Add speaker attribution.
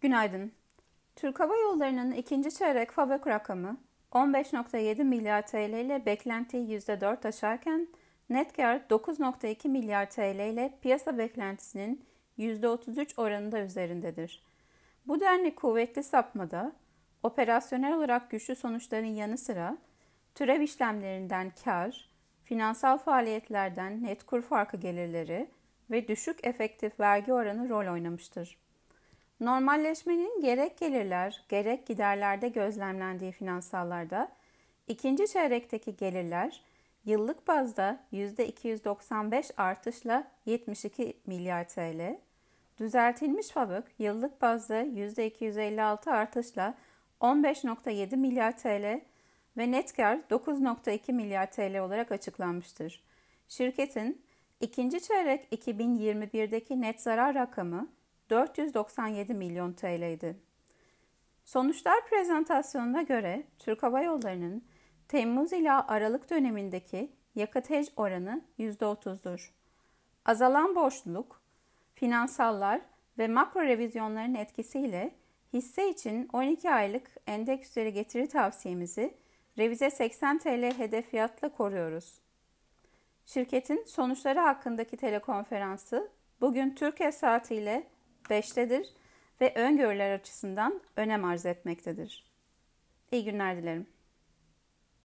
Speaker 1: Günaydın. Türk Hava Yolları'nın ikinci çeyrek FAVÖK rakamı 15.7 milyar TL ile beklentiyi %4 aşarken net kar 9.2 milyar TL ile piyasa beklentisinin %33 oranında üzerindedir. Bu denli kuvvetli sapmada operasyonel olarak güçlü sonuçların yanı sıra türev işlemlerinden kar, finansal faaliyetlerden net kur farkı gelirleri ve düşük efektif vergi oranı rol oynamıştır. Normalleşmenin gerek gelirler gerek giderlerde gözlemlendiği finansallarda ikinci çeyrekteki gelirler yıllık bazda %295 artışla 72 milyar TL, düzeltilmiş FAVÖK yıllık bazda %256 artışla 15.7 milyar TL ve net kar 9.2 milyar TL olarak açıklanmıştır. Şirketin ikinci çeyrek 2021'deki net zarar rakamı 497 milyon TL'ydi. Sonuçlar prezentasyonuna göre Türk Hava Yolları'nın Temmuz ila Aralık dönemindeki yakıt hej oranı %30'dur. Azalan borçluluk, finansallar ve makro revizyonların etkisiyle hisse için 12 aylık endeks üzeri getiri tavsiyemizi revize 80 TL hedef fiyatla koruyoruz. Şirketin sonuçları hakkındaki telekonferansı bugün Türkiye saatiyle 5'tedir ve öngörüler açısından önem arz etmektedir. İyi günler dilerim.